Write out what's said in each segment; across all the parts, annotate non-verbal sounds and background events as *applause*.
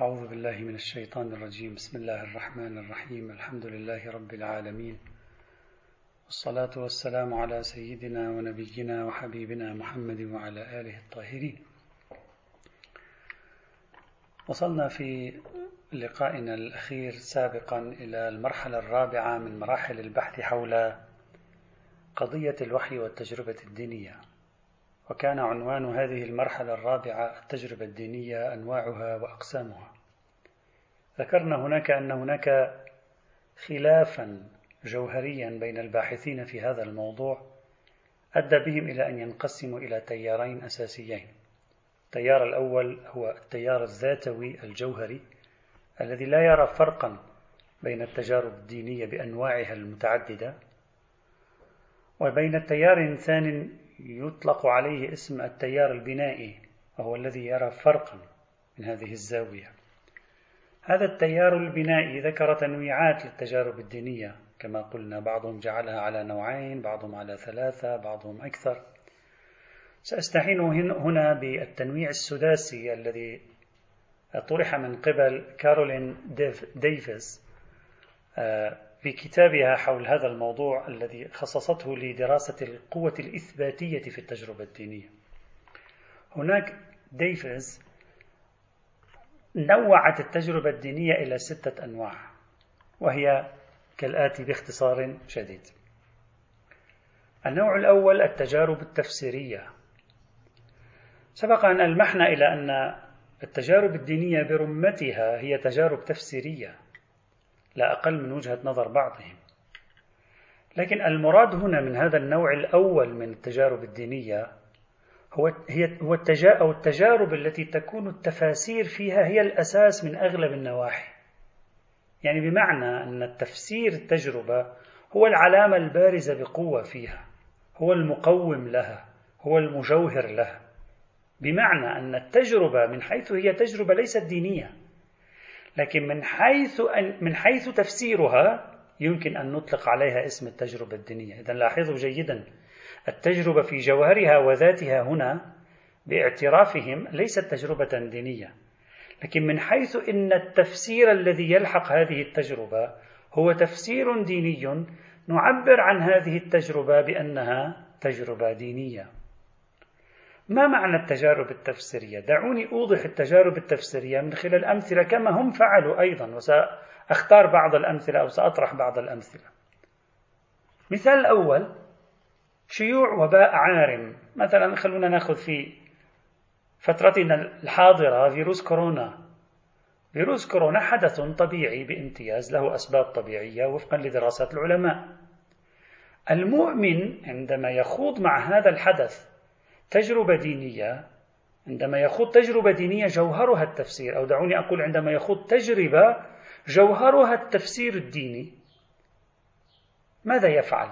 أعوذ بالله من الشيطان الرجيم. بسم الله الرحمن الرحيم. الحمد لله رب العالمين. والصلاة والسلام على سيدنا ونبينا وحبيبنا محمد وعلى آله الطاهرين. وصلنا في لقائنا الأخير سابقا إلى المرحلة الرابعة من مراحل البحث حول قضية الوحي والتجربة الدينية. وكان عنوان هذه المرحلة الرابعة التجربة الدينية أنواعها وأقسامها. ذكرنا هناك أن هناك خلافا جوهريا بين الباحثين في هذا الموضوع أدى بهم إلى أن ينقسموا إلى تيارين أساسيين. التيار الأول هو التيار الذاتوي الجوهري الذي لا يرى فرقا بين التجارب الدينية بأنواعها المتعددة وبين التيار ثاني يطلق عليه اسم التيار البنائي وهو الذي يرى فرقا من هذه الزاوية. هذا التيار البنائي ذكر تنويعات للتجارب الدينية كما قلنا بعضهم جعلها على نوعين بعضهم على ثلاثة بعضهم أكثر. سأستعين هنا بالتنويع السداسي الذي طرح من قبل كارولين ديفيس آه، في كتابها حول هذا الموضوع الذي خصصته لدراسة القوة الإثباتية في التجربة الدينية. هناك ديفيز نوعت التجربة الدينية إلى ستة أنواع وهي كالآتي باختصار شديد. النوع الأول التجارب التفسيرية. سبق أن ألمحنا إلى أن التجارب الدينية برمتها هي تجارب تفسيرية لا أقل من وجهة نظر بعضهم لكن المراد هنا من هذا النوع الأول من التجارب الدينية هو هي هو أو التجارب التي تكون التفاسير فيها هي الأساس من أغلب النواحي. يعني بمعنى أن التفسير التجربة هو العلامة البارزة بقوة فيها، هو المقوم لها، هو المجوهر لها. بمعنى أن التجربة من حيث هي تجربة ليست دينية، لكن من حيث أن من حيث تفسيرها يمكن أن نطلق عليها اسم التجربة الدينية. إذا لاحظوا جيدا التجربة في جوهرها وذاتها هنا باعترافهم ليست تجربة دينية. لكن من حيث إن التفسير الذي يلحق هذه التجربة هو تفسير ديني نعبر عن هذه التجربة بأنها تجربة دينية. ما معنى التجارب التفسيرية؟ دعوني أوضح التجارب التفسيرية من خلال أمثلة كما هم فعلوا أيضا وسأختار بعض الأمثلة أو سأطرح بعض الأمثلة. مثال الأول شيوع وباء عارم مثلا خلونا نأخذ في فترتنا الحاضرة فيروس كورونا فيروس كورونا حدث طبيعي بامتياز له أسباب طبيعية وفقا لدراسات العلماء المؤمن عندما يخوض مع هذا الحدث تجربة دينية عندما يخوض تجربة دينية جوهرها التفسير أو دعوني أقول عندما يخوض تجربة جوهرها التفسير الديني ماذا يفعل؟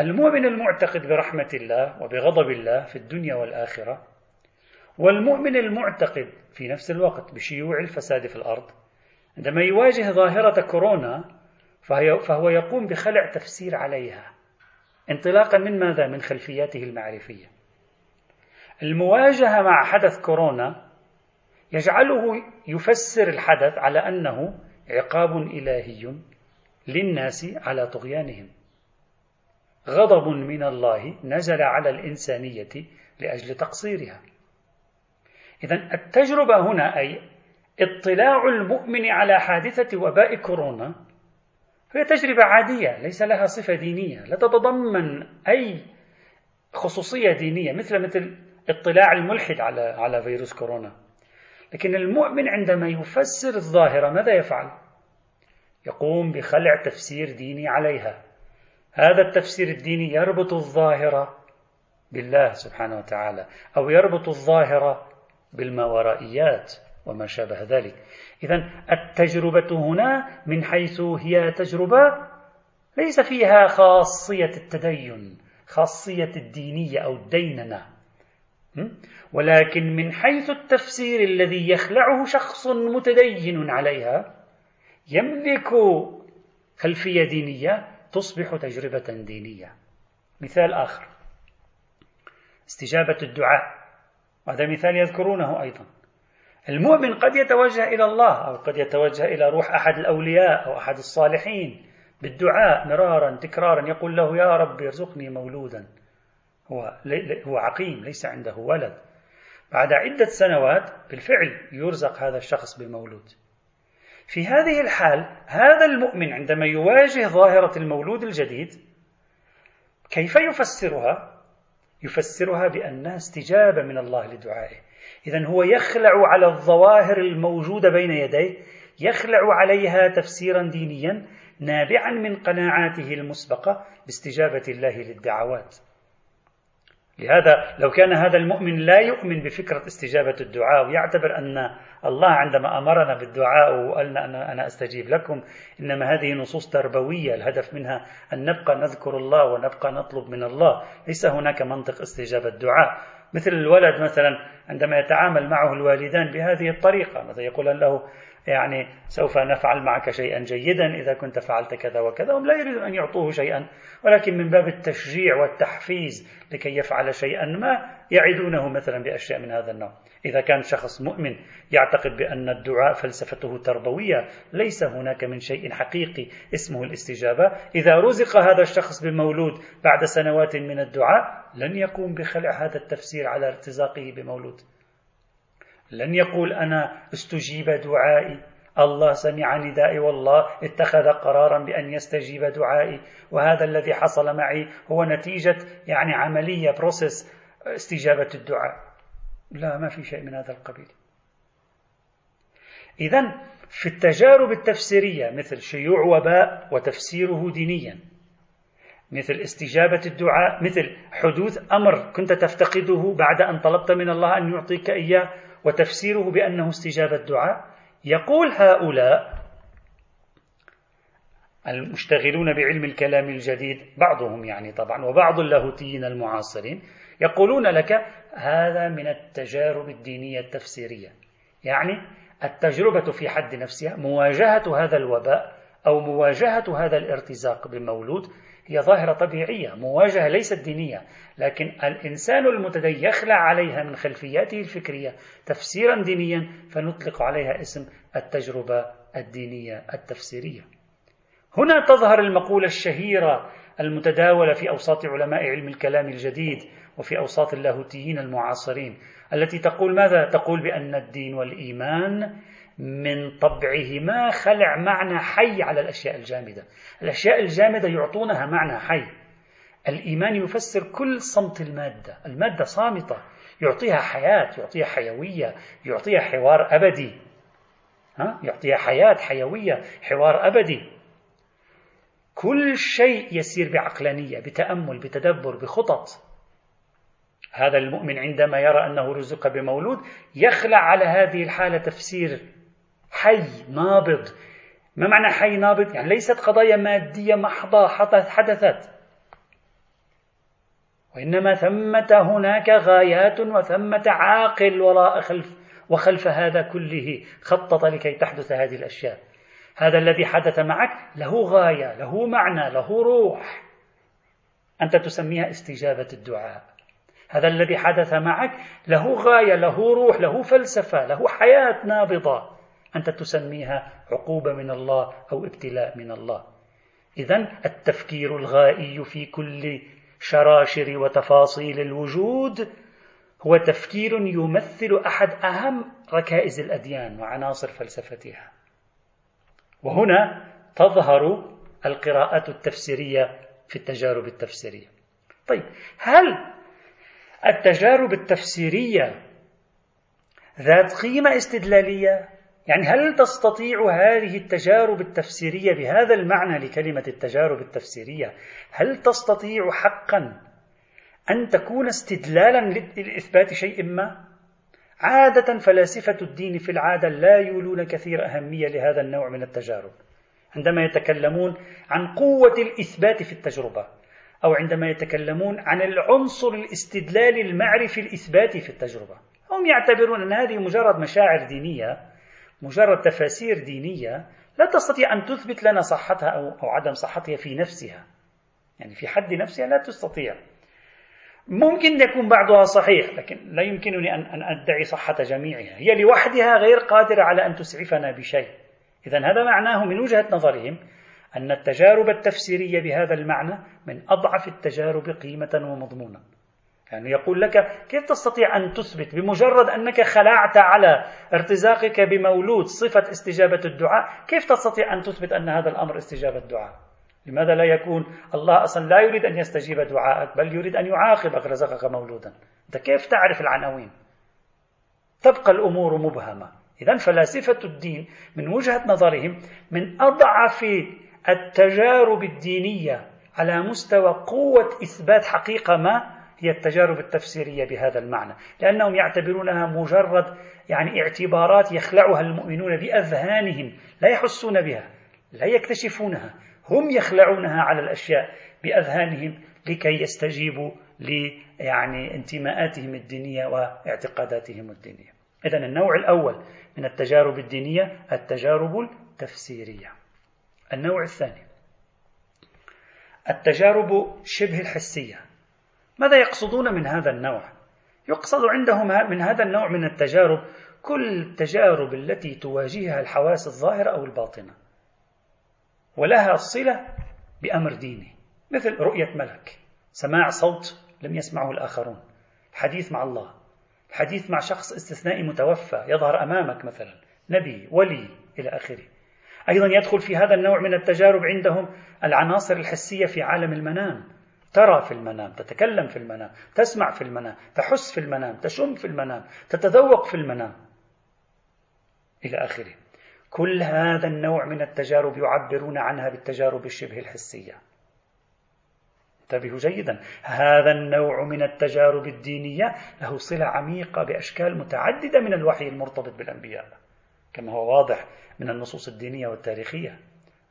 المؤمن المعتقد برحمة الله وبغضب الله في الدنيا والآخرة والمؤمن المعتقد في نفس الوقت بشيوع الفساد في الأرض عندما يواجه ظاهرة كورونا فهو يقوم بخلع تفسير عليها انطلاقا من ماذا؟ من خلفياته المعرفية. المواجهة مع حدث كورونا يجعله يفسر الحدث على أنه عقاب إلهي للناس على طغيانهم. غضب من الله نزل على الإنسانية لأجل تقصيرها. إذا التجربة هنا أي اطلاع المؤمن على حادثة وباء كورونا هي تجربة عادية ليس لها صفة دينية. لا تتضمن أي خصوصية دينية مثل مثل اطلاع الملحد على على فيروس كورونا. لكن المؤمن عندما يفسر الظاهرة ماذا يفعل؟ يقوم بخلع تفسير ديني عليها. هذا التفسير الديني يربط الظاهرة بالله سبحانه وتعالى أو يربط الظاهرة بالماورائيات وما شابه ذلك. إذا التجربة هنا من حيث هي تجربة ليس فيها خاصية التدين خاصية الدينية أو الديننة ولكن من حيث التفسير الذي يخلعه شخص متدين عليها يملك خلفية دينية تصبح تجربة دينية. مثال آخر. استجابة الدعاء. وهذا مثال يذكرونه أيضا. المؤمن قد يتوجه إلى الله أو قد يتوجه إلى روح أحد الأولياء أو أحد الصالحين بالدعاء مرارا تكرارا يقول له يا رب ارزقني مولودا. هو هو عقيم ليس عنده ولد. بعد عدة سنوات بالفعل يرزق هذا الشخص بمولود في هذه الحال هذا المؤمن عندما يواجه ظاهرة المولود الجديد كيف يفسرها؟ يفسرها بأنها استجابة من الله لدعائه. إذا هو يخلع على الظواهر الموجودة بين يديه يخلع عليها تفسيرا دينيا نابعا من قناعاته المسبقة باستجابة الله للدعوات. لهذا لو كان هذا المؤمن لا يؤمن بفكرة استجابة الدعاء ويعتبر أن الله عندما أمرنا بالدعاء وقالنا أنا, أنا أستجيب لكم إنما هذه نصوص تربوية الهدف منها أن نبقى نذكر الله ونبقى نطلب من الله. ليس هناك منطق استجابة الدعاء. مثل الولد مثلا عندما يتعامل معه الوالدان بهذه الطريقة مثلا يقول له يعني سوف نفعل معك شيئا جيدا إذا كنت فعلت كذا وكذا هم لا يريدون أن يعطوه شيئا. ولكن من باب التشجيع والتحفيز لكي يفعل شيئا ما يعدونه مثلا بأشياء من هذا النوع. إذا كان شخص مؤمن يعتقد بأن الدعاء فلسفته تربوية ليس هناك من شيء حقيقي اسمه الاستجابة. إذا رزق هذا الشخص بمولود بعد سنوات من الدعاء لن يقوم بخلع هذا التفسير على ارتزاقه بمولود. لن يقول أنا استجيب دعائي. الله سمع ندائي والله اتخذ قرارا بأن يستجيب دعائي. وهذا الذي حصل معي هو نتيجة يعني عملية بروسيس استجابة الدعاء. لا ما في شيء من هذا القبيل. إذا في التجارب التفسيرية مثل شيوع وباء وتفسيره دينيا مثل استجابة الدعاء مثل حدوث أمر كنت تفتقده بعد أن طلبت من الله أن يعطيك إياه وتفسيره بأنه استجابة دعاء يقول هؤلاء المشتغلون بعلم الكلام الجديد بعضهم يعني طبعا وبعض اللاهوتيين المعاصرين يقولون لك هذا من التجارب الدينية التفسيرية. يعني التجربة في حد نفسها مواجهة هذا الوباء أو مواجهة هذا الارتزاق بمولود هي ظاهرة طبيعية مواجهة ليست دينية. لكن الإنسان المتدين يخلع عليها من خلفياته الفكرية تفسيرا دينيا فنطلق عليها اسم التجربة الدينية التفسيرية. هنا تظهر المقولة الشهيرة المتداولة في أوساط علماء علم الكلام الجديد وفي أوساط اللاهوتيين المعاصرين التي تقول ماذا؟ تقول بأن الدين والإيمان من طبعهما خلع معنى حي على الأشياء الجامدة. الأشياء الجامدة يعطونها معنى حي. الإيمان يفسر كل صمت المادة. المادة صامتة. يعطيها حياة يعطيها حيوية يعطيها حوار أبدي. ها؟ يعطيها حياة حيوية حوار أبدي. كل شيء يسير بعقلانية بتأمل بتدبر بخطط. هذا المؤمن عندما يرى أنه رزق بمولود يخلع على هذه الحالة تفسير حي نابض. ما معنى حي نابض؟ يعني ليست قضايا مادية محضة حدثت. وإنما ثمة هناك غايات وثمة عاقل وراء خلف وخلف هذا كله. خطط لكي تحدث هذه الأشياء. هذا الذي حدث معك له غاية له معنى له روح. أنت تسميها استجابة الدعاء. هذا الذي حدث معك له غاية له روح له فلسفة له حياة نابضة. أنت تسميها عقوبة من الله أو ابتلاء من الله. إذا التفكير الغائي في كل شراشر وتفاصيل الوجود هو تفكير يمثل أحد أهم ركائز الأديان وعناصر فلسفتها. وهنا تظهر القراءات التفسيرية في التجارب التفسيرية. طيب هل التجارب التفسيرية ذات قيمة استدلالية. يعني هل تستطيع هذه التجارب التفسيرية بهذا المعنى لكلمة التجارب التفسيرية؟ هل تستطيع حقا أن تكون استدلالا لإثبات شيء ما؟ عادة فلاسفة الدين في العادة لا يولون كثير أهمية لهذا النوع من التجارب عندما يتكلمون عن قوة الإثبات في التجربة. أو عندما يتكلمون عن العنصر الاستدلال المعرفي الإثباتي في التجربة. هم يعتبرون أن هذه مجرد مشاعر دينية مجرد تفاسير دينية لا تستطيع أن تثبت لنا صحتها أو, أو عدم صحتها في نفسها. يعني في حد نفسها لا تستطيع. ممكن يكون بعضها صحيح لكن لا يمكنني أن أدعي صحة جميعها. هي لوحدها غير قادرة على أن تسعفنا بشيء. إذا هذا معناه من وجهة نظرهم أن التجارب التفسيرية بهذا المعنى من أضعف التجارب قيمة ومضمونا يعني يقول لك كيف تستطيع أن تثبت بمجرد أنك خلعت على ارتزاقك بمولود صفة استجابة الدعاء كيف تستطيع أن تثبت أن هذا الأمر استجابة الدعاء؟ لماذا لا يكون الله أصلا لا يريد أن يستجيب دعائك بل يريد أن يعاقبك رزقك مولودا؟ أنت كيف تعرف العناوين؟ تبقى الأمور مبهمة. إذا فلاسفة الدين من وجهة نظرهم من أضعف التجارب الدينية على مستوى قوة إثبات حقيقة ما هي التجارب التفسيرية بهذا المعنى. لأنهم يعتبرونها مجرد يعني اعتبارات يخلعها المؤمنون بأذهانهم لا يحسون بها لا يكتشفونها هم يخلعونها على الأشياء بأذهانهم لكي يستجيبوا ل يعني انتماءاتهم الدينية واعتقاداتهم الدينية. إذا النوع الأول من التجارب الدينية التجارب التفسيرية. النوع الثاني. التجارب شبه الحسية. ماذا يقصدون من هذا النوع؟ يقصد عندهم من هذا النوع من التجارب كل التجارب التي تواجهها الحواس الظاهرة أو الباطنة. ولها صلة بأمر ديني مثل رؤية ملك. سماع صوت لم يسمعه الآخرون. الحديث مع الله. الحديث مع شخص استثنائي متوفى يظهر أمامك مثلا. نبي ولي إلى آخره. أيضا يدخل في هذا النوع من التجارب عندهم العناصر الحسية في عالم المنام. ترى في المنام تتكلم في المنام تسمع في المنام تحس في المنام تشم في المنام تتذوق في المنام. إلى آخره. كل هذا النوع من التجارب يعبرون عنها بالتجارب الشبه الحسية. انتبهوا جيدا. هذا النوع من التجارب الدينية له صلة عميقة بأشكال متعددة من الوحي المرتبط بالأنبياء. كما هو واضح من النصوص الدينية والتاريخية.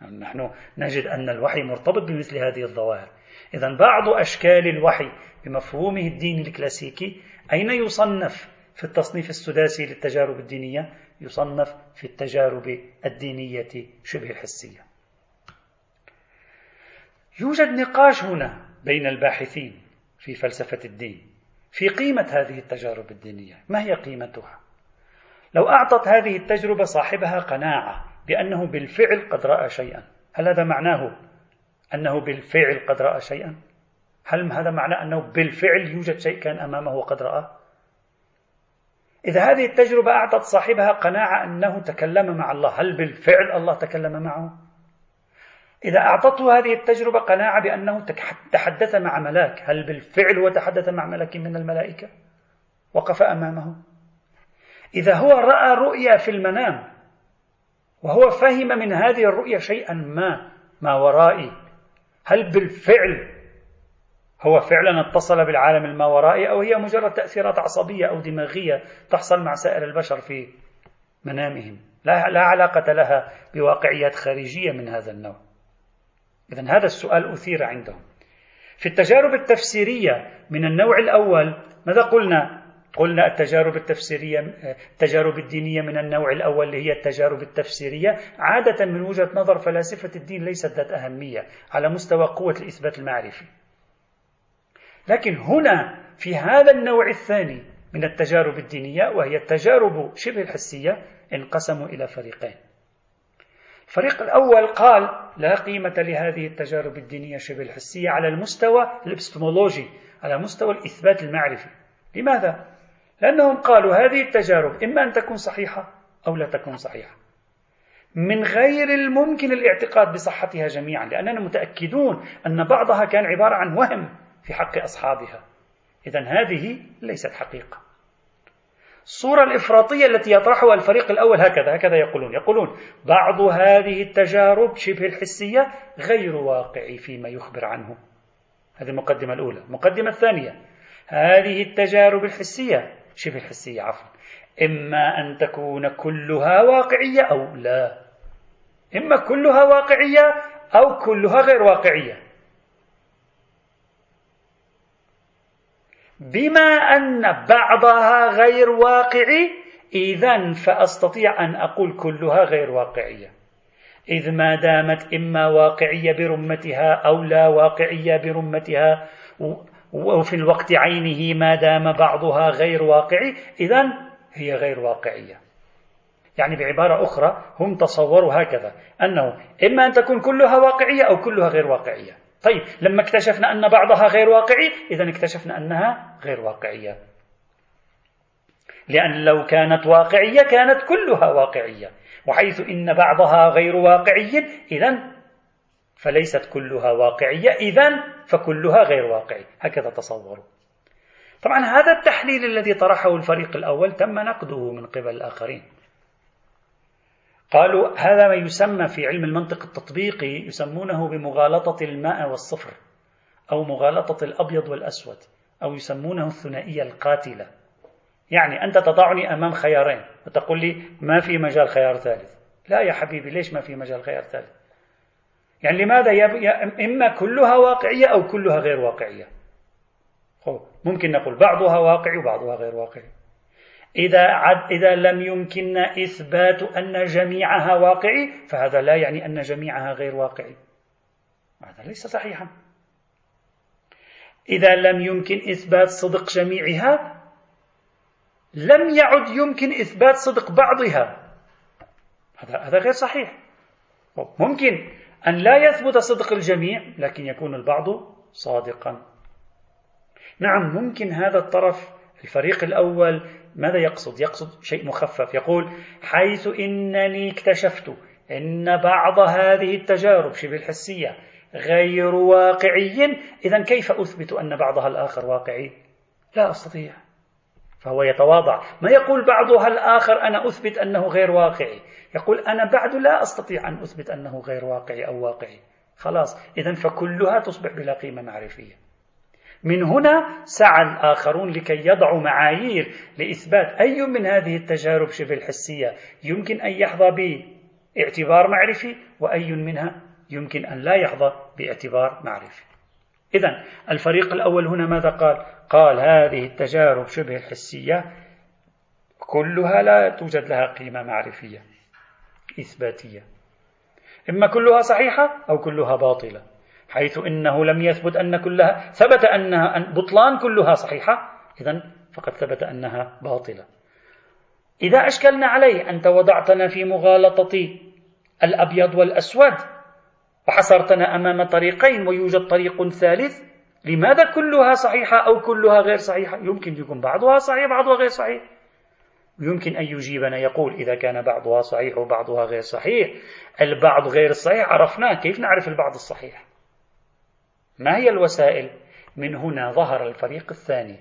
نحن نجد أن الوحي مرتبط بمثل هذه الظواهر. إذا بعض أشكال الوحي بمفهومه الديني الكلاسيكي أين يصنف في التصنيف السداسي للتجارب الدينية؟ يصنف في التجارب الدينية شبه الحسية. يوجد نقاش هنا بين الباحثين في فلسفة الدين في قيمة هذه التجارب الدينية. ما هي قيمتها؟ لو أعطت هذه التجربة صاحبها قناعة بأنه بالفعل قد رأى شيئا هل هذا معناه أنه بالفعل قد رأى شيئا؟ هل هذا معناه أنه بالفعل يوجد شيء كان أمامه وقد رآه إذا هذه التجربة أعطت صاحبها قناعة أنه تكلم مع الله هل بالفعل الله تكلم معه؟ إذا أعطته هذه التجربة قناعة بأنه تحدث مع ملاك هل بالفعل هو تحدث مع ملك من الملائكة؟ وقف أمامه؟ إذا هو رأى رؤيا في المنام وهو فهم من هذه الرؤيا شيئا ما ما ورائي هل بالفعل هو فعلا اتصل بالعالم الماورائي أو هي مجرد تأثيرات عصبية أو دماغية تحصل مع سائر البشر في منامهم؟ لا, لا علاقة لها بواقعيات خارجية من هذا النوع. إذا هذا السؤال أثير عندهم. في التجارب التفسيرية من النوع الأول ماذا قلنا؟ قلنا التجارب التفسيرية التجارب الدينية من النوع الأول اللي هي التجارب التفسيرية. عادة من وجهة نظر فلاسفة الدين ليست ذات أهمية على مستوى قوة الإثبات المعرفي. لكن هنا في هذا النوع الثاني من التجارب الدينية وهي التجارب شبه الحسية انقسموا إلى فريقين. الفريق الأول قال لا قيمة لهذه التجارب الدينية شبه الحسية على المستوى الإبستمولوجي على مستوى الإثبات المعرفي. لماذا؟ لأنهم قالوا هذه التجارب إما أن تكون صحيحة أو لا تكون صحيحة. من غير الممكن الاعتقاد بصحتها جميعا لأننا متأكدون أن بعضها كان عبارة عن وهم في حق أصحابها. إذا هذه ليست حقيقة. الصورة الإفراطية التي يطرحها الفريق الأول هكذا هكذا يقولون. يقولون بعض هذه التجارب شبه الحسية غير واقعي فيما يخبر عنه. هذه المقدمة الأولى. المقدمة الثانية. هذه التجارب الحسية شبه الحسية عفوا. إما أن تكون كلها واقعية أو لا. إما كلها واقعية أو كلها غير واقعية. بما أن بعضها غير واقعي إذا فأستطيع أن أقول كلها غير واقعية. إذ ما دامت إما واقعية برمتها أو لا واقعية برمتها وفي الوقت عينه ما دام بعضها غير واقعي إذا هي غير واقعية. يعني بعبارة أخرى هم تصوروا هكذا أنه إما أن تكون كلها واقعية أو كلها غير واقعية. طيب لما اكتشفنا أن بعضها غير واقعي إذا اكتشفنا أنها غير واقعية. لأن لو كانت واقعية كانت كلها واقعية. وحيث إن بعضها غير واقعي إذا فليست كلها واقعية. إذا فكلها غير واقعي. هكذا تصوروا. طبعا هذا التحليل الذي طرحه الفريق الأول تم نقده من قبل الآخرين. قالوا هذا ما يسمى في علم المنطق التطبيقي يسمونه بمغالطة الماء والصفر أو مغالطة الأبيض والأسود أو يسمونه الثنائية القاتلة. يعني أنت تضعني أمام خيارين وتقول لي ما في مجال خيار ثالث. لا يا حبيبي ليش ما في مجال خيار ثالث؟ يعني لماذا إما كلها واقعية أو كلها غير واقعية؟ ممكن نقول بعضها واقعي وبعضها غير واقعي. إذا عد إذا لم يمكننا إثبات أن جميعها واقعي فهذا لا يعني أن جميعها غير واقعي. هذا ليس صحيحا. إذا لم يمكن إثبات صدق جميعها لم يعد يمكن إثبات صدق بعضها. هذا هذا غير صحيح. ممكن. أن لا يثبت صدق الجميع لكن يكون البعض صادقا نعم ممكن هذا الطرف الفريق الأول ماذا يقصد؟ يقصد شيء مخفف يقول حيث إنني اكتشفت أن بعض هذه التجارب شبه الحسية غير واقعي إذا كيف أثبت أن بعضها الآخر واقعي؟ لا أستطيع فهو يتواضع. ما يقول بعضها الآخر أنا أثبت أنه غير واقعي؟ يقول أنا بعد لا أستطيع أن أثبت أنه غير واقعي أو واقعي. خلاص إذا فكلها تصبح بلا قيمة معرفية. من هنا سعى الآخرون لكي يضعوا معايير لإثبات أي من هذه التجارب شبه الحسية. يمكن أن يحظى باعتبار معرفي وأي منها يمكن أن لا يحظى باعتبار معرفي. إذا الفريق الأول هنا ماذا قال؟ قال هذه التجارب شبه الحسية كلها لا توجد لها قيمة معرفية إثباتية إما كلها صحيحة أو كلها باطلة حيث إنه لم يثبت أن كلها ثبت أنها أن بطلان كلها صحيحة إذا فقد ثبت أنها باطلة إذا أشكلنا عليه أنت وضعتنا في مغالطة الأبيض والأسود وحصرتنا أمام طريقين ويوجد طريق ثالث. لماذا كلها صحيحة أو كلها غير صحيحة؟ يمكن يكون بعضها صحيح بعضها غير صحيح. يمكن أن يجيبنا يقول إذا كان بعضها صحيح وبعضها غير صحيح البعض غير الصحيح عرفناه. كيف نعرف البعض الصحيح؟ ما هي الوسائل؟ من هنا ظهر الفريق الثاني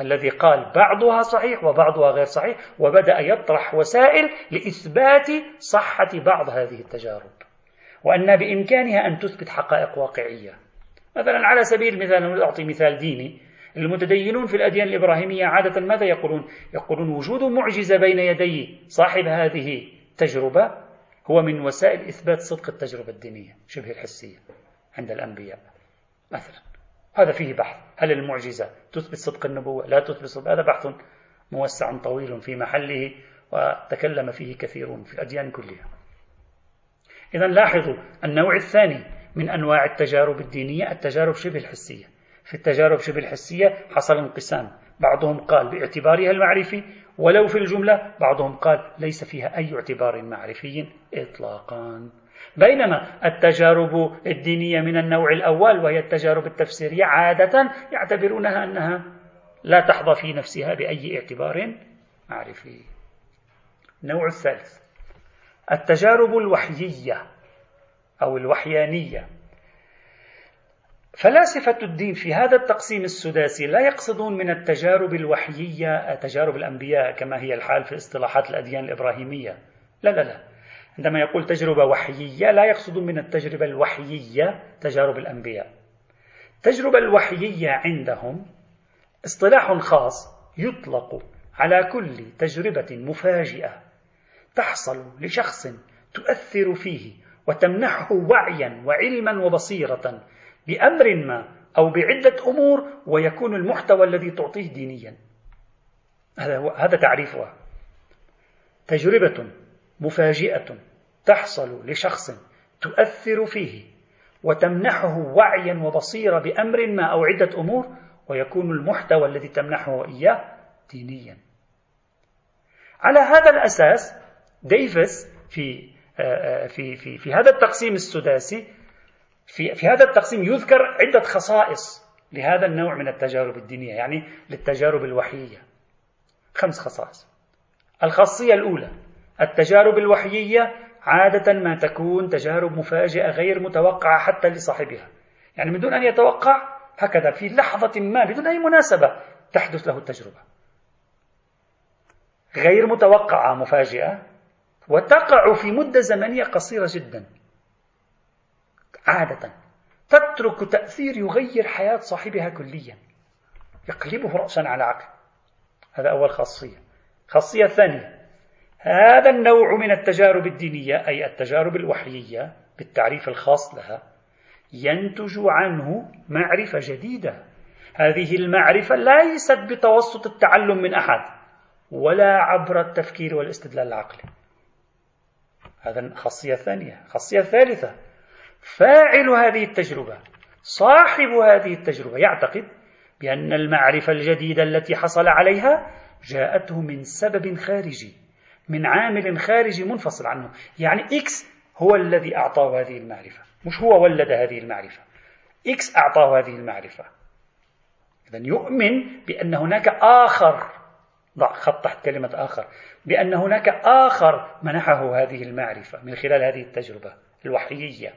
الذي قال بعضها صحيح وبعضها غير صحيح وبدأ يطرح وسائل لإثبات صحة بعض هذه التجارب. وأن بإمكانها أن تثبت حقائق واقعية. مثلا على سبيل المثال أعطي مثال ديني. المتدينون في الأديان الإبراهيمية عادة ماذا يقولون؟ يقولون وجود معجزة بين يدي صاحب هذه التجربة هو من وسائل إثبات صدق التجربة الدينية شبه الحسية عند الأنبياء مثلا. هذا فيه بحث. هل المعجزة تثبت صدق النبوة؟ لا تثبت صدق. هذا بحث موسع طويل في محله وتكلم فيه كثيرون في الأديان كلها. إذا لاحظوا النوع الثاني من أنواع التجارب الدينية التجارب شبه الحسية. في التجارب شبه الحسية حصل انقسام. بعضهم قال باعتبارها المعرفي ولو في الجملة بعضهم قال ليس فيها أي اعتبار معرفي إطلاقا. بينما التجارب الدينية من النوع الأول وهي التجارب التفسيرية عادة يعتبرونها أنها لا تحظى في نفسها بأي اعتبار معرفي. النوع الثالث. التجارب الوحيية أو الوحيانية. فلاسفة الدين في هذا التقسيم السداسي لا يقصدون من التجارب الوحيية تجارب الأنبياء كما هي الحال في اصطلاحات الأديان الإبراهيمية. لا لا لا. عندما يقول تجربة وحيية لا يقصد من التجربة الوحيية تجارب الأنبياء. التجربة الوحيية عندهم اصطلاح خاص يطلق على كل تجربة مفاجئة. تحصل لشخص تؤثر فيه وتمنحه وعيا وعلما وبصيرة بأمر ما أو بعدة أمور ويكون المحتوى الذي تعطيه دينيا. هذا هذا تعريفها. تجربة مفاجئة تحصل لشخص تؤثر فيه وتمنحه وعيا وبصيرة بأمر ما أو عدة أمور ويكون المحتوى الذي تمنحه إياه دينيا. على هذا الأساس ديفيس في آه، آه، في في في هذا التقسيم السداسي في في هذا التقسيم يذكر عدة خصائص لهذا النوع من التجارب الدينية يعني للتجارب الوحيية. خمس خصائص. الخاصية الأولى التجارب الوحيية عادة ما تكون تجارب مفاجئة غير متوقعة حتى لصاحبها. يعني من دون أن يتوقع هكذا في لحظة ما بدون أي مناسبة تحدث له التجربة. غير متوقعة مفاجئة وتقع في مدة زمنية قصيرة جدا. عادة. تترك تأثير يغير حياة صاحبها كليا. يقلبه رأسا على عقل. هذا أول خاصية. خاصية ثانية. هذا النوع من التجارب الدينية أي التجارب الوحيية بالتعريف الخاص لها ينتج عنه معرفة جديدة. هذه المعرفة ليست بتوسط التعلم من أحد ولا عبر التفكير والاستدلال العقلي. هذا خاصية ثانية خاصية ثالثة. فاعل هذه التجربة صاحب هذه التجربة يعتقد بأن المعرفة الجديدة التي حصل عليها جاءته من سبب خارجي من عامل خارجي منفصل عنه. يعني X هو الذي أعطاه هذه المعرفة. مش هو ولد هذه المعرفة. X أعطاه هذه المعرفة. إذا يؤمن بأن هناك آخر ضع خط تحت كلمة آخر. بأن هناك آخر منحه هذه المعرفة من خلال هذه التجربة الوحيية.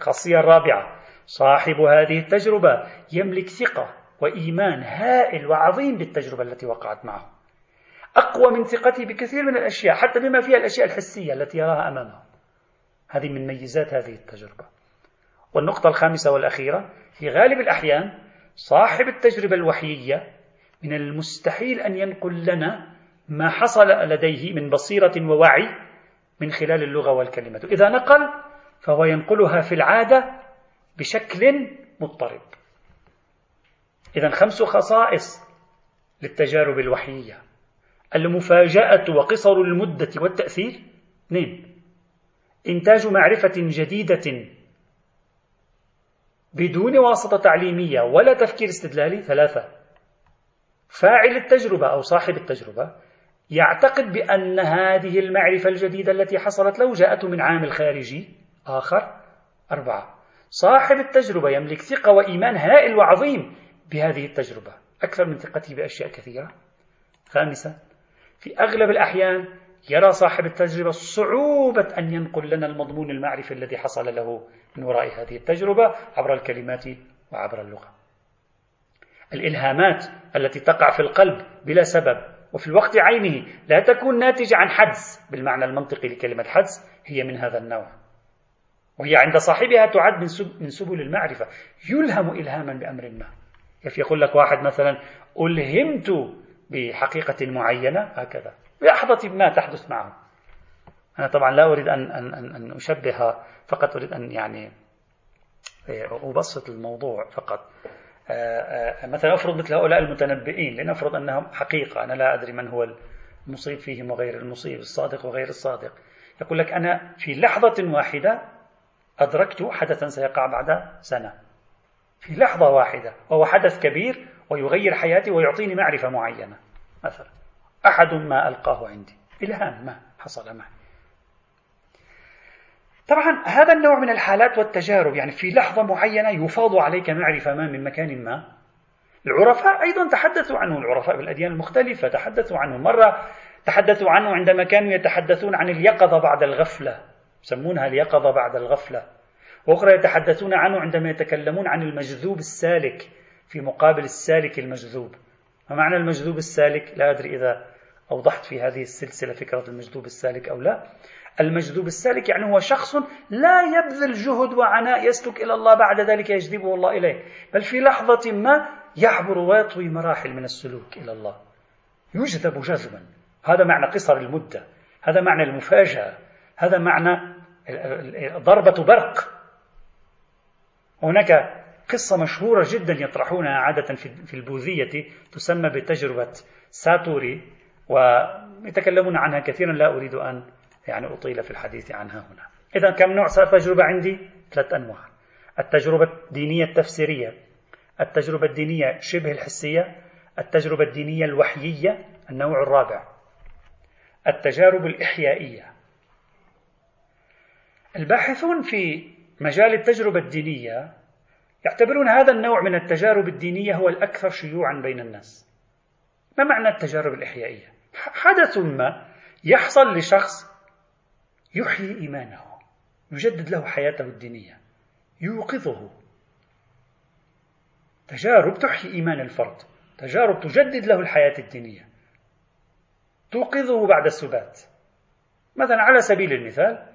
الخاصية الرابعة صاحب هذه التجربة يملك ثقة وإيمان هائل وعظيم بالتجربة التي وقعت معه. أقوى من ثقته بكثير من الأشياء حتى بما فيها الأشياء الحسية التي يراها أمامه. هذه من ميزات هذه التجربة. والنقطة الخامسة والأخيرة في غالب الأحيان صاحب التجربة الوحيية من المستحيل أن ينقل لنا ما حصل لديه من بصيرة ووعي من خلال اللغة والكلمة. إذا نقل فهو ينقلها في العادة بشكل مضطرب. إذا خمس خصائص للتجارب الوحيية المفاجأة وقصر المدة والتأثير. اثنين إنتاج معرفة جديدة بدون واسطة تعليمية ولا تفكير استدلالي. ثلاثة فاعل التجربة أو صاحب التجربة يعتقد بأن هذه المعرفة الجديدة التي حصلت له جاءته من عامل خارجي آخر أربعة. صاحب التجربة يملك ثقة وإيمان هائل وعظيم بهذه التجربة. أكثر من ثقته بأشياء كثيرة. خامسة في أغلب الأحيان يرى صاحب التجربة صعوبة أن ينقل لنا المضمون المعرفي الذي حصل له من وراء هذه التجربة عبر الكلمات وعبر اللغة. الإلهامات التي تقع في القلب بلا سبب وفي الوقت عينه لا تكون ناتجة عن حدس بالمعنى المنطقي لكلمة حدس هي من هذا النوع. وهي عند صاحبها تعد من سبل المعرفة. يلهم إلهاما بأمر ما. كيف يقول لك واحد مثلا ألهمت بحقيقة معينة؟ هكذا. لحظة ما تحدث معه. أنا طبعا لا أريد أن, أن, أن, أن أشبه فقط أريد أن يعني إيه، أبسط الموضوع فقط. آه، آه، مثلا أفرض مثل هؤلاء المتنبئين لنفرض أنهم حقيقة أنا لا أدري من هو المصيب فيهم وغير المصيب الصادق وغير الصادق. يقول لك أنا في لحظة واحدة أدركت حدثا سيقع بعد سنة. في لحظة واحدة وهو حدث كبير ويغير حياتي ويعطيني معرفة معينة. مثلا أحد ما ألقاه عندي. إلهام ما حصل معي طبعا هذا النوع من الحالات والتجارب يعني في لحظة معينة يفاض عليك معرفة ما من مكان ما. العرفاء أيضا تحدثوا عنه العرفاء بالأديان المختلفة تحدثوا عنه مرة تحدثوا عنه عندما كانوا يتحدثون عن اليقظة بعد الغفلة يسمونها اليقظة بعد الغفلة. وأخرى يتحدثون عنه عندما يتكلمون عن المجذوب السالك في مقابل السالك المجذوب. ما معنى المجذوب السالك؟ لا أدري إذا أوضحت في هذه السلسلة فكرة المجذوب السالك أو لا. المجذوب السالك يعني هو شخص لا يبذل جهد وعناء يسلك إلى الله بعد ذلك يجذبه الله إليه بل في لحظة ما يعبر ويطوي مراحل من السلوك إلى الله. يجذب جذبا. هذا معنى قصر المدة هذا معنى المفاجأة هذا معنى ضربة برق. هناك قصة مشهورة جدا يطرحونها عادة في البوذية تسمى بتجربة ساتوري ويتكلمون عنها كثيرا لا أريد أن يعني أطيل في الحديث عنها هنا. إذا كم نوع تجربة عندي؟ ثلاث أنواع. التجربة الدينية التفسيرية التجربة الدينية شبه الحسية التجربة الدينية الوحيية النوع الرابع. التجارب الإحيائية. الباحثون في مجال التجربة الدينية يعتبرون هذا النوع من التجارب الدينية هو الأكثر شيوعا بين الناس. ما معنى التجارب الإحيائية؟ حدث ما يحصل لشخص يحيي إيمانه يجدد له حياته الدينية يوقظه. تجارب تحيي إيمان الفرد تجارب تجدد له الحياة الدينية. توقظه بعد السبات. مثلا على سبيل المثال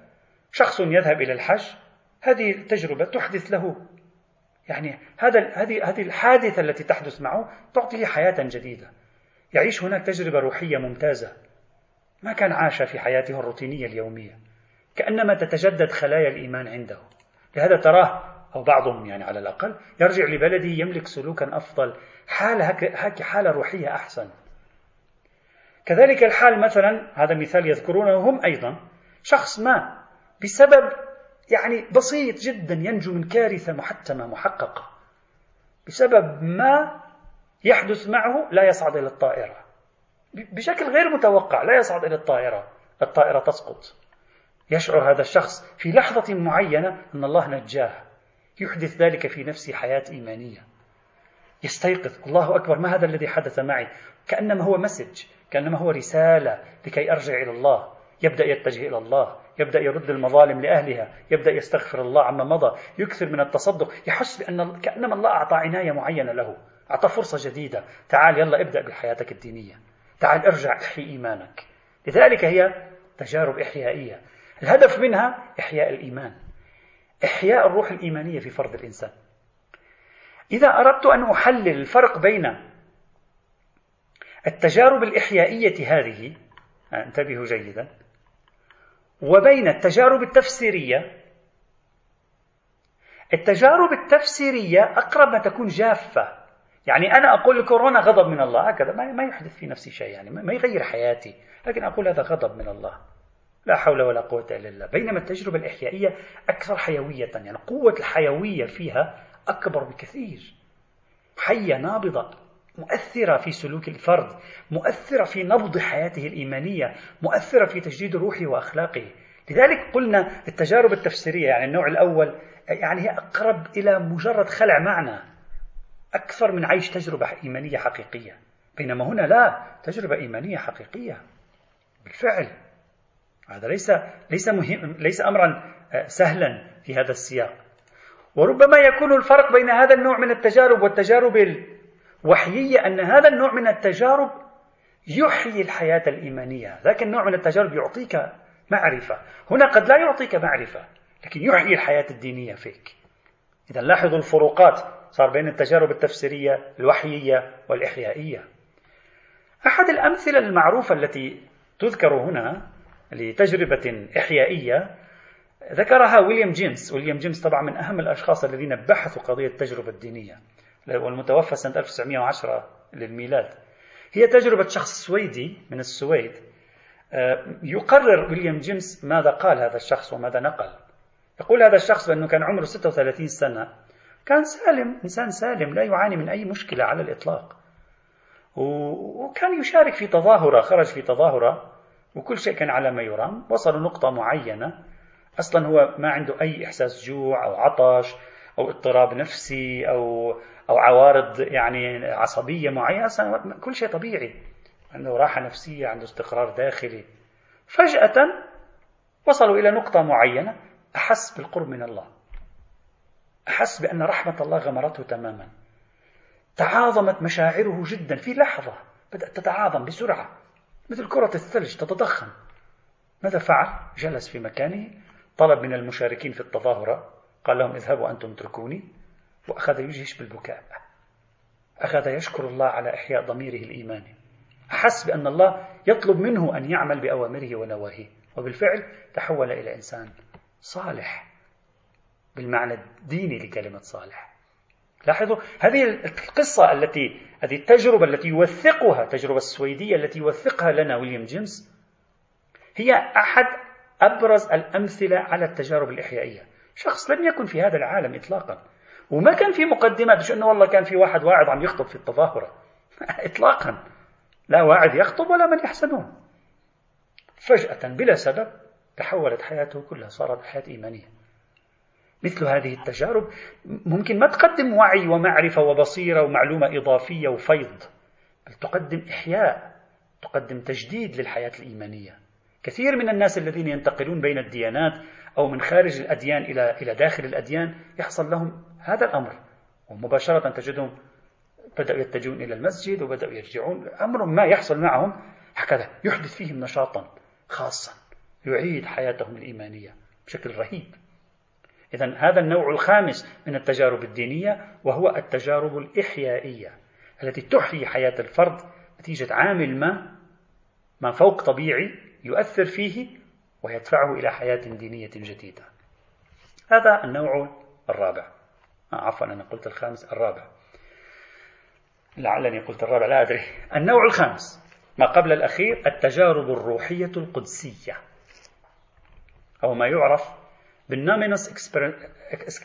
شخص يذهب إلى الحج هذه التجربة تحدث له. يعني هذا هذه هذه الحادثة التي تحدث معه تعطيه حياة جديدة. يعيش هناك تجربة روحية ممتازة. ما كان عاش في حياته الروتينية اليومية. كأنما تتجدد خلايا الإيمان عنده. لهذا تراه أو بعضهم يعني على الأقل يرجع لبلده يملك سلوكا أفضل حالة حالة روحية أحسن. كذلك الحال مثلا هذا مثال يذكرونه هم أيضا شخص ما بسبب يعني بسيط جدا ينجو من كارثة محتمة محققة بسبب ما يحدث معه لا يصعد إلى الطائرة. بشكل غير متوقع لا يصعد إلى الطائرة. الطائرة تسقط. يشعر هذا الشخص في لحظة معينة أن الله نجاه يحدث ذلك في نفسه حياة إيمانية. يستيقظ. الله أكبر. ما هذا الذي حدث معي؟ كأنما هو مسج كأنما هو رسالة لكي أرجع إلى الله. يبدأ يتجه إلى الله يبدأ يرد المظالم لأهلها يبدأ يستغفر الله عما مضى يكثر من التصدق يحس بأن كأنما الله أعطى عناية معينة له أعطى فرصة جديدة. تعال يلا ابدأ بحياتك الدينية. تعال ارجع احيي إيمانك. لذلك هي تجارب إحيائية. الهدف منها إحياء الإيمان. إحياء الروح الإيمانية في فرد الإنسان. إذا أردت أن أحلل الفرق بين التجارب الإحيائية هذه انتبهوا جيدا وبين التجارب التفسيرية التجارب التفسيرية أقرب ما تكون جافة. يعني أنا أقول الكورونا غضب من الله هكذا ما يحدث في نفسي شيء يعني ما يغير حياتي لكن أقول هذا غضب من الله. لا حول ولا قوة إلا بالله. بينما التجربة الإحيائية أكثر حيوية يعني قوة الحيوية فيها أكبر بكثير. حية نابضة مؤثرة في سلوك الفرد مؤثرة في نبض حياته الإيمانية مؤثرة في تجديد روحه وأخلاقه. لذلك قلنا التجارب التفسيرية يعني النوع الأول يعني هي أقرب إلى مجرد خلع معنى. أكثر من عيش تجربة إيمانية حقيقية. بينما هنا لا تجربة إيمانية حقيقية. بالفعل. هذا ليس ليس مهم ليس امرا آه، سهلا في هذا السياق وربما يكون الفرق بين هذا النوع من التجارب والتجارب الوحيية أن هذا النوع من التجارب يحيي الحياة الإيمانية، ذاك النوع من التجارب يعطيك معرفة، هنا قد لا يعطيك معرفة، لكن يحيي الحياة الدينية فيك. اذا لاحظوا الفروقات صار بين التجارب التفسيرية الوحيية والإحيائية. أحد الأمثلة المعروفة التي تذكر هنا لتجربة إحيائية. ذكرها ويليام جيمس. ويليام جيمس طبعا من أهم الأشخاص الذين بحثوا قضية التجربة الدينية والمتوفى سنة 1910 للميلاد. هي تجربة شخص سويدي من السويد. آه، يقرر ويليام جيمس ماذا قال هذا الشخص وماذا نقل. يقول هذا الشخص بأنه كان عمره 36 سنة. كان سالم إنسان سالم لا يعاني من أي مشكلة على الإطلاق. وكان يشارك في تظاهرة خرج في تظاهرة. وكل شيء كان على ما يرام. وصلوا نقطة معينة. أصلا هو ما عنده أي إحساس جوع أو عطش أو اضطراب نفسي أو أو عوارض يعني عصبية معينة. أصلا كل شيء طبيعي. عنده راحة نفسية عنده استقرار داخلي. فجأة وصلوا إلى نقطة معينة. أحس بالقرب من الله. أحس بأن رحمة الله غمرته تماما. تعاظمت مشاعره جدا في لحظة. بدأت تتعاظم بسرعة. مثل كرة الثلج تتضخم. ماذا فعل؟ جلس في مكانه. طلب من المشاركين في التظاهرة. قال لهم اذهبوا أنتم اتركوني. وأخذ يجهش بالبكاء. أخذ يشكر الله على إحياء ضميره الإيماني أحس بأن الله يطلب منه أن يعمل بأوامره ونواهيه. وبالفعل تحول إلى إنسان صالح. بالمعنى الديني لكلمة صالح. لاحظوا هذه القصة التي هذه التجربة التي يوثقها التجربة السويدية التي يوثقها لنا ويليام جيمس هي أحد أبرز الأمثلة على التجارب الإحيائية. شخص لم يكن في هذا العالم إطلاقا وما كان في مقدمات مش أنه والله كان في واحد واعظ عم يخطب في التظاهرة. *laughs* اطلاقا. لا واعظ يخطب ولا من يحسنون. فجأة بلا سبب تحولت حياته كلها صارت حياة إيمانية. مثل هذه التجارب ممكن ما تقدم وعي ومعرفة وبصيرة ومعلومة إضافية وفيض بل تقدم إحياء تقدم تجديد للحياة الإيمانية. كثير من الناس الذين ينتقلون بين الديانات أو من خارج الأديان إلى إلى داخل الأديان يحصل لهم هذا الأمر. ومباشرة تجدهم بدأوا يتجهون إلى المسجد وبدأوا يرجعون. أمر ما يحصل معهم هكذا يحدث فيهم نشاطا خاصا يعيد حياتهم الإيمانية بشكل رهيب. إذا هذا النوع الخامس من التجارب الدينية وهو التجارب الإحيائية التي تحيي حياة الفرد نتيجة عامل ما ما فوق طبيعي يؤثر فيه ويدفعه إلى حياة دينية جديدة. هذا النوع الرابع. آه عفوا أنا قلت الخامس الرابع. لعلني قلت الرابع لا أدري. النوع الخامس ما قبل الأخير التجارب الروحية القدسية أو ما يعرف بال numinous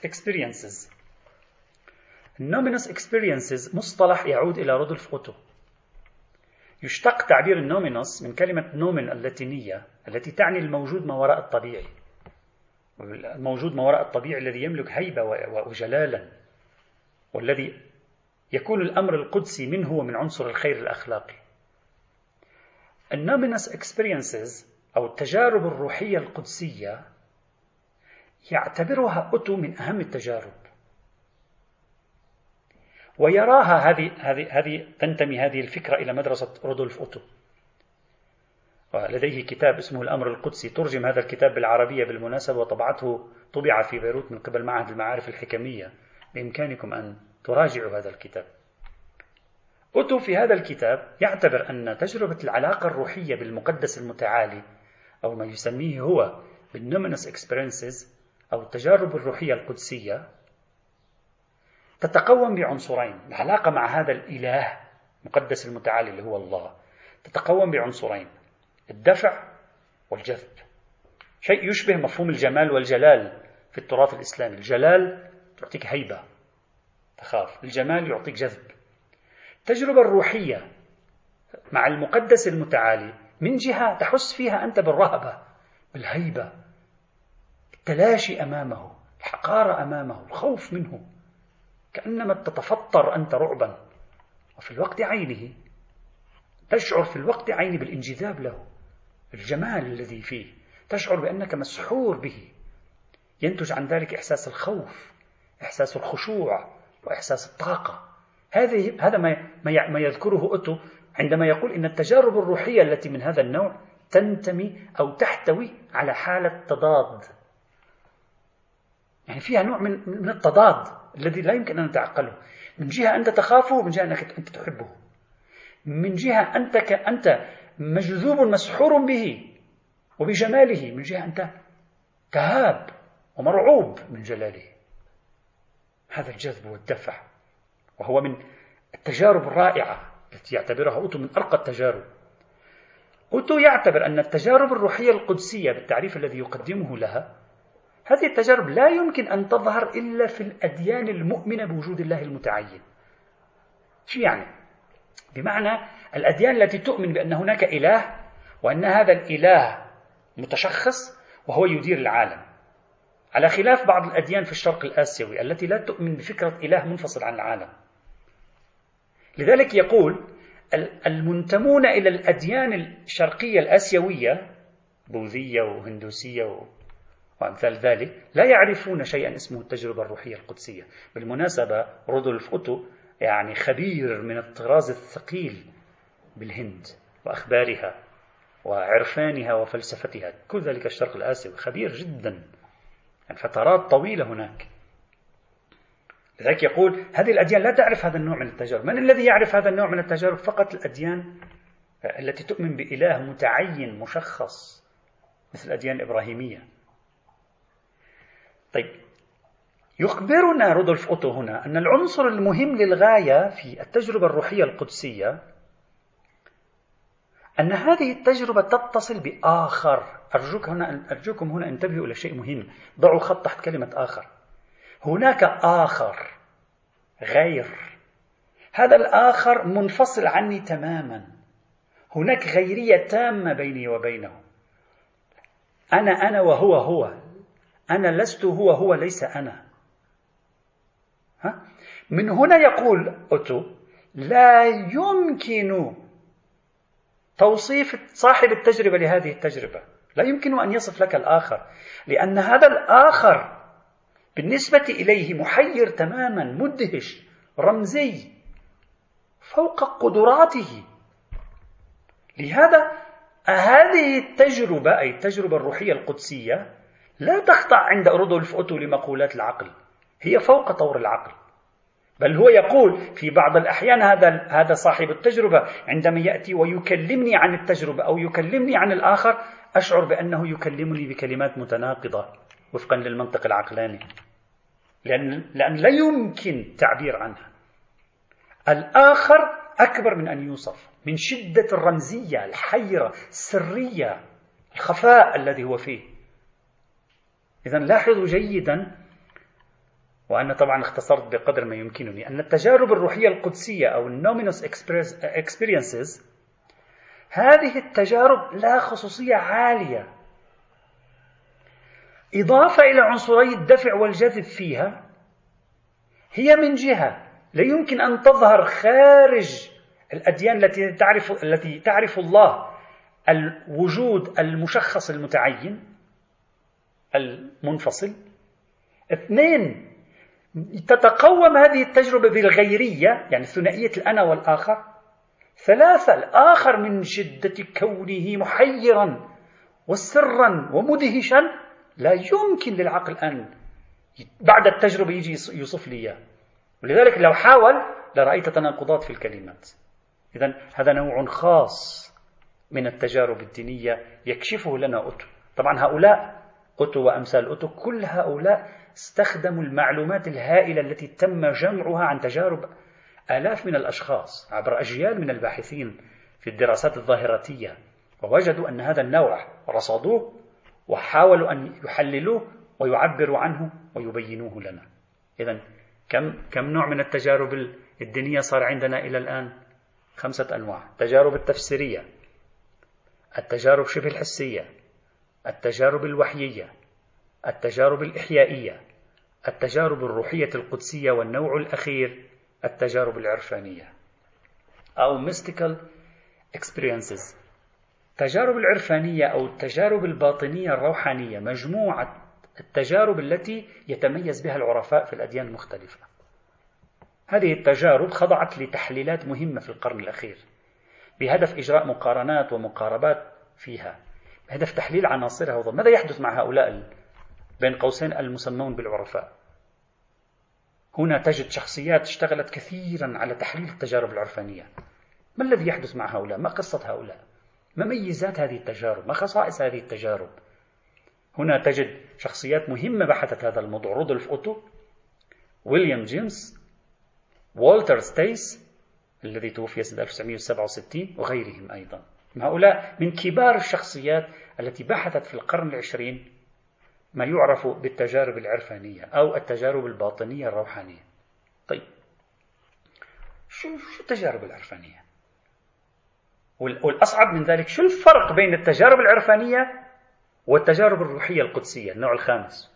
experiences. ال numinous experiences مصطلح يعود إلى رودولف أوتو. يشتق تعبير ال numinous من كلمة numen اللاتينية التي تعني الموجود ما وراء الطبيعي. الموجود ما وراء الطبيعي الذي يملك هيبة وجلالا والذي يكون الأمر القدسي منه ومن عنصر الخير الأخلاقي. النومينوس experiences أو التجارب الروحية القدسية يعتبرها أوتو من أهم التجارب. ويراها هذه هذه هذه تنتمي هذه الفكرة إلى مدرسة رودولف أوتو. ولديه كتاب اسمه الأمر القدسي. ترجم هذا الكتاب بالعربية بالمناسبة وطبعته طبع في بيروت من قبل معهد المعارف الحكمية. بإمكانكم أن تراجعوا هذا الكتاب. أوتو في هذا الكتاب يعتبر أن تجربة العلاقة الروحية بالمقدس المتعالي أو ما يسميه هو بال numinous experiences أو التجارب الروحية القدسية تتقوم بعنصرين العلاقة مع هذا الإله المقدس المتعالي اللي هو الله تتقوم بعنصرين الدفع والجذب. شيء يشبه مفهوم الجمال والجلال في التراث الإسلامي. الجلال تعطيك هيبة تخاف. الجمال يعطيك جذب. التجربة الروحية مع المقدس المتعالي من جهة تحس فيها أنت بالرهبة بالهيبة. التلاشي أمامه الحقارة أمامه الخوف منه. كأنما تتفطر أنت رعبا. وفي الوقت عينه تشعر في الوقت عينه بالانجذاب له الجمال الذي فيه تشعر بأنك مسحور به. ينتج عن ذلك إحساس الخوف إحساس الخشوع وإحساس الطاقة. هذه هذا ما ما يذكره أوتو عندما يقول إن التجارب الروحية التي من هذا النوع تنتمي أو تحتوي على حالة تضاد. يعني فيها نوع من من التضاد الذي لا يمكن أن نتعقله من جهة أنت تخافه ومن جهة أنك أنت تحبه. من جهة أنت أنت مجذوب مسحور به وبجماله. من جهة أنت تهاب ومرعوب من جلاله. هذا الجذب والدفع وهو من التجارب الرائعة التي يعتبرها أوتو من أرقى التجارب. أوتو يعتبر أن التجارب الروحية القدسية بالتعريف الذي يقدمه لها هذه التجارب لا يمكن أن تظهر إلا في الأديان المؤمنة بوجود الله المتعين. شو يعني؟ بمعنى الأديان التي تؤمن بأن هناك إله وأن هذا الإله متشخص وهو يدير العالم. على خلاف بعض الأديان في الشرق الآسيوي التي لا تؤمن بفكرة إله منفصل عن العالم. لذلك يقول المنتمون إلى الأديان الشرقية الآسيوية بوذية وهندوسية وأمثال ذلك لا يعرفون شيئا اسمه التجربة الروحية القدسية. بالمناسبة رودولف أوتو يعني خبير من الطراز الثقيل بالهند وأخبارها وعرفانها وفلسفتها. كل ذلك الشرق الآسيوي خبير جدا. يعني فترات طويلة هناك. لذلك يقول هذه الأديان لا تعرف هذا النوع من التجارب. من الذي يعرف هذا النوع من التجارب؟ فقط الأديان التي تؤمن بإله متعين مشخص مثل الأديان الإبراهيمية. طيب. يخبرنا رودولف أوتو هنا أن العنصر المهم للغاية في التجربة الروحية القدسية أن هذه التجربة تتصل بآخر. أرجوك هنا أرجوكم هنا انتبهوا إلى شيء مهم. ضعوا خط تحت كلمة آخر. هناك آخر غير. هذا الآخر منفصل عني تماما. هناك غيرية تامة بيني وبينه. أنا أنا وهو هو. أنا لست هو هو ليس أنا. ها؟ من هنا يقول أوتو لا يمكن توصيف صاحب التجربة لهذه التجربة. لا يمكن أن يصف لك الآخر لأن هذا الآخر بالنسبة إليه محير تماما مدهش رمزي فوق قدراته. لهذا هذه التجربة أي التجربة الروحية القدسية لا تخضع عند رودولف أوتو لمقولات العقل. هي فوق طور العقل. بل هو يقول في بعض الأحيان هذا هذا صاحب التجربة عندما يأتي ويكلمني عن التجربة أو يكلمني عن الآخر أشعر بأنه يكلمني بكلمات متناقضة وفقا للمنطق العقلاني. لأن, لأن لا يمكن تعبير عنها. الآخر أكبر من أن يوصف من شدة الرمزية الحيرة السرية الخفاء الذي هو فيه. إذا لاحظوا جيدا وأنا طبعا اختصرت بقدر ما يمكنني أن التجارب الروحية القدسية أو النومينوس experiences هذه التجارب لها خصوصية عالية. إضافة إلى عنصري الدفع والجذب فيها هي من جهة لا يمكن أن تظهر خارج الأديان التي تعرف التي تعرف الله الوجود المشخص المتعين. المنفصل. اثنين تتقوم هذه التجربة بالغيرية يعني ثنائية الأنا والآخر. ثلاثة الآخر من شدة كونه محيرا وسرا ومدهشا لا يمكن للعقل أن بعد التجربة يجي يوصف لي إياه. ولذلك لو حاول لرأيت تناقضات في الكلمات. إذا هذا نوع خاص من التجارب الدينية يكشفه لنا أوتو طبعا هؤلاء أوتو وأمثال أوتو كل هؤلاء استخدموا المعلومات الهائلة التي تم جمعها عن تجارب آلاف من الأشخاص عبر أجيال من الباحثين في الدراسات الظاهراتية. ووجدوا أن هذا النوع رصدوه وحاولوا أن يحللوه ويعبروا عنه ويبينوه لنا. إذا كم كم نوع من التجارب الدينية صار عندنا إلى الآن؟ خمسة أنواع. التجارب التفسيرية التجارب شبه الحسية التجارب الوحيية التجارب الإحيائية التجارب الروحية القدسية والنوع الأخير التجارب العرفانية. أو mystical experiences. التجارب العرفانية أو التجارب الباطنية الروحانية مجموعة التجارب التي يتميز بها العرفاء في الأديان المختلفة. هذه التجارب خضعت لتحليلات مهمة في القرن الأخير بهدف إجراء مقارنات ومقاربات فيها. بهدف تحليل عناصرها وضم. ماذا يحدث مع هؤلاء بين قوسين المسمون بالعرفاء هنا تجد شخصيات اشتغلت كثيرا على تحليل التجارب العرفانية ما الذي يحدث مع هؤلاء؟ ما قصة هؤلاء؟ ما ميزات هذه التجارب؟ ما خصائص هذه التجارب؟ هنا تجد شخصيات مهمة بحثت هذا الموضوع رودولف أوتو ويليام جيمس والتر ستيس الذي توفي سنة 1967 وغيرهم أيضا هؤلاء من كبار الشخصيات التي بحثت في القرن العشرين ما يعرف بالتجارب العرفانية أو التجارب الباطنية الروحانية. طيب شو شو التجارب العرفانية؟ والأصعب من ذلك شو الفرق بين التجارب العرفانية والتجارب الروحية القدسية؟ النوع الخامس.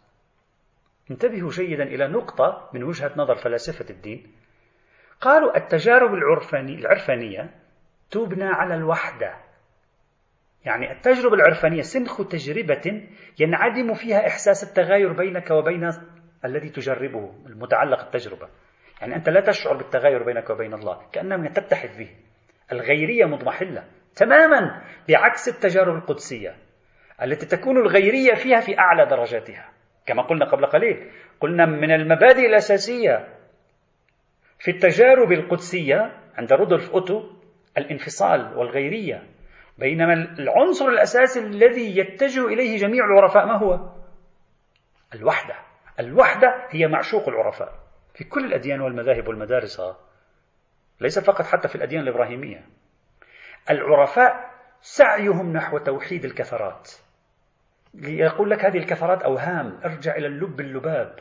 انتبهوا جيدا إلى نقطة من وجهة نظر فلاسفة الدين. قالوا التجارب العرفانية, تبنى على الوحدة. يعني التجربة العرفانية سنخ تجربة ينعدم فيها إحساس التغاير بينك وبين الذي تجربه المتعلق التجربة يعني أنت لا تشعر بالتغاير بينك وبين الله كأنما تتحد به الغيرية مضمحلة تماما بعكس التجارب القدسية التي تكون الغيرية فيها في أعلى درجاتها. كما قلنا قبل قليل قلنا من المبادئ الأساسية في التجارب القدسية عند رودولف أوتو الانفصال والغيرية. بينما العنصر الأساسي الذي يتجه إليه جميع العرفاء ما هو؟ الوحدة. الوحدة هي معشوق العرفاء في كل الأديان والمذاهب والمدارس. ليس فقط حتى في الأديان الإبراهيمية. العرفاء سعيهم نحو توحيد الكثرات. يقول لك هذه الكثرات أوهام. ارجع إلى اللب اللباب.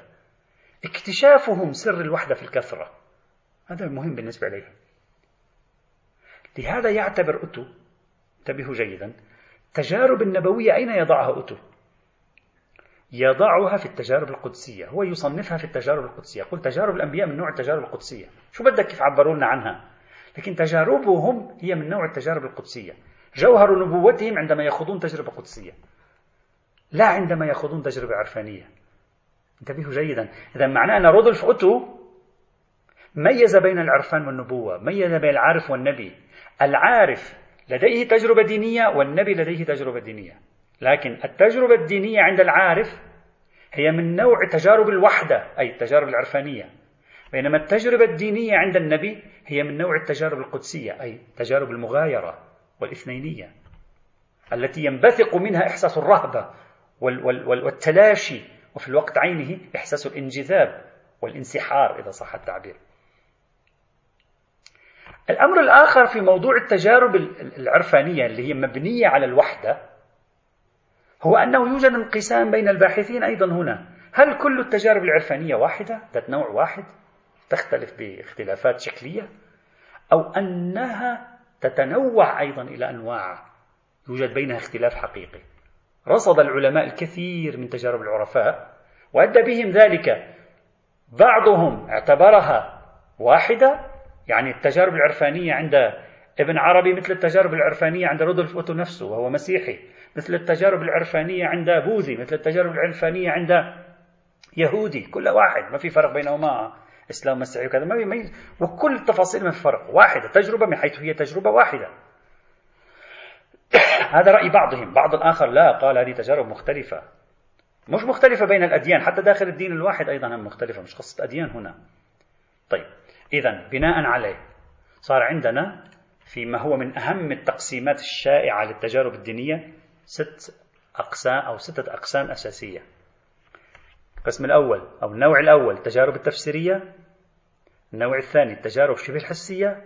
اكتشافهم سر الوحدة في الكثرة. هذا المهم بالنسبة إليه. لهذا يعتبر أتو انتبهوا جيدا. التجارب النبوية أين يضعها أتو يضعها في التجارب القدسية. هو يصنفها في التجارب القدسية. يقول تجارب الأنبياء من نوع التجارب القدسية. شو بدك كيف عبروا لنا عنها؟ لكن تجاربهم هي من نوع التجارب القدسية. جوهر نبوتهم عندما يخوضون تجربة قدسية. لا عندما يخوضون تجربة عرفانية. انتبهوا جيدا. إذا معناه أن رودولف أوتو ميز بين العرفان والنبوة ميز بين العارف والنبي. العارف لديه تجربة دينية والنبي لديه تجربة دينية. لكن التجربة الدينية عند العارف هي من نوع تجارب الوحدة أي التجارب العرفانية. بينما التجربة الدينية عند النبي هي من نوع التجارب القدسية أي تجارب المغايرة والإثنينية التي ينبثق منها إحساس الرهبة والتلاشي وفي الوقت عينه إحساس الانجذاب والانسحار إذا صح التعبير. الأمر الآخر في موضوع التجارب العرفانية اللي هي مبنية على الوحدة هو أنه يوجد انقسام بين الباحثين أيضا هنا. هل كل التجارب العرفانية واحدة؟ ذات نوع واحد؟ تختلف باختلافات شكلية؟ أو أنها تتنوع أيضا إلى أنواع يوجد بينها اختلاف حقيقي. رصد العلماء الكثير من تجارب العرفاء وأدى بهم ذلك. بعضهم اعتبرها واحدة يعني التجارب العرفانية عند ابن عربي مثل التجارب العرفانية عند رودولف أوتو نفسه وهو مسيحي مثل التجارب العرفانية عند بوذي مثل التجارب العرفانية عند يهودي كل واحد ما في فرق بينهما إسلام مسيحي وكذا ما في وكل التفاصيل في فرق واحدة تجربة من حيث هي تجربة واحدة. *coughs* هذا رأي بعضهم بعض الآخر لا قال هذه تجارب مختلفة. مش مختلفة بين الأديان حتى داخل الدين الواحد أيضا هم مختلفة مش قصة أديان هنا. طيب. إذا بناء عليه صار عندنا فيما هو من أهم التقسيمات الشائعة للتجارب الدينية ست أقسام أو ستة أقسام أساسية. القسم الأول أو النوع الأول التجارب التفسيرية النوع الثاني التجارب شبه الحسية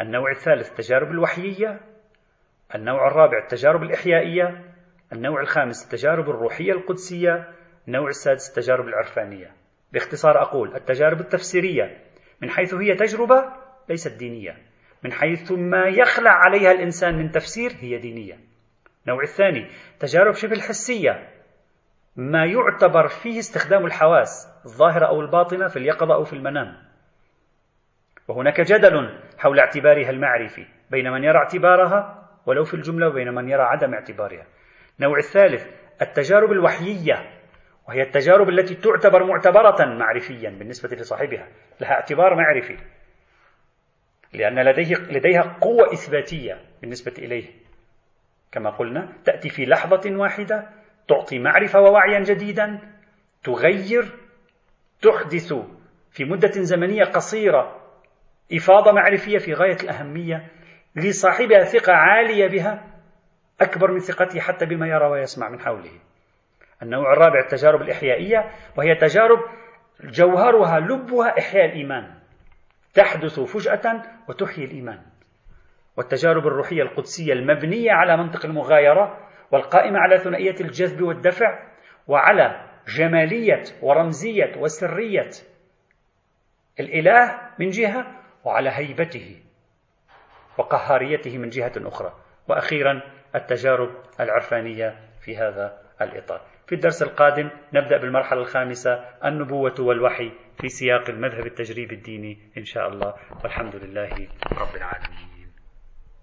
النوع الثالث التجارب الوحيية النوع الرابع التجارب الإحيائية النوع الخامس التجارب الروحية القدسية النوع السادس التجارب العرفانية. باختصار أقول التجارب التفسيرية من حيث هي تجربة ليست دينية. من حيث ما يخلع عليها الإنسان من تفسير هي دينية. النوع الثاني تجارب شبه الحسية. ما يعتبر فيه استخدام الحواس الظاهرة أو الباطنة في اليقظة أو في المنام. وهناك جدل حول اعتبارها المعرفي بين من يرى اعتبارها ولو في الجملة وبين من يرى عدم اعتبارها. النوع الثالث التجارب الوحيية. وهي التجارب التي تعتبر معتبرة معرفيا بالنسبة لصاحبها لها اعتبار معرفي. لأن لديه لديها قوة إثباتية بالنسبة إليه. كما قلنا تأتي في لحظة واحدة تعطي معرفة ووعيا جديدا تغير تحدث في مدة زمنية قصيرة إفاضة معرفية في غاية الأهمية لصاحبها ثقة عالية بها أكبر من ثقته حتى بما يرى ويسمع من حوله. النوع الرابع التجارب الإحيائية وهي تجارب جوهرها لبها إحياء الإيمان. تحدث فجأة وتحيي الإيمان. والتجارب الروحية القدسية المبنية على منطق المغايرة والقائمة على ثنائية الجذب والدفع وعلى جمالية ورمزية وسرية الإله من جهة وعلى هيبته وقهاريته من جهة أخرى. وأخيرا التجارب العرفانية في هذا الإطار. في الدرس القادم نبدأ بالمرحلة الخامسة النبوة والوحي في سياق المذهب التجريبي الديني إن شاء الله. والحمد لله رب العالمين.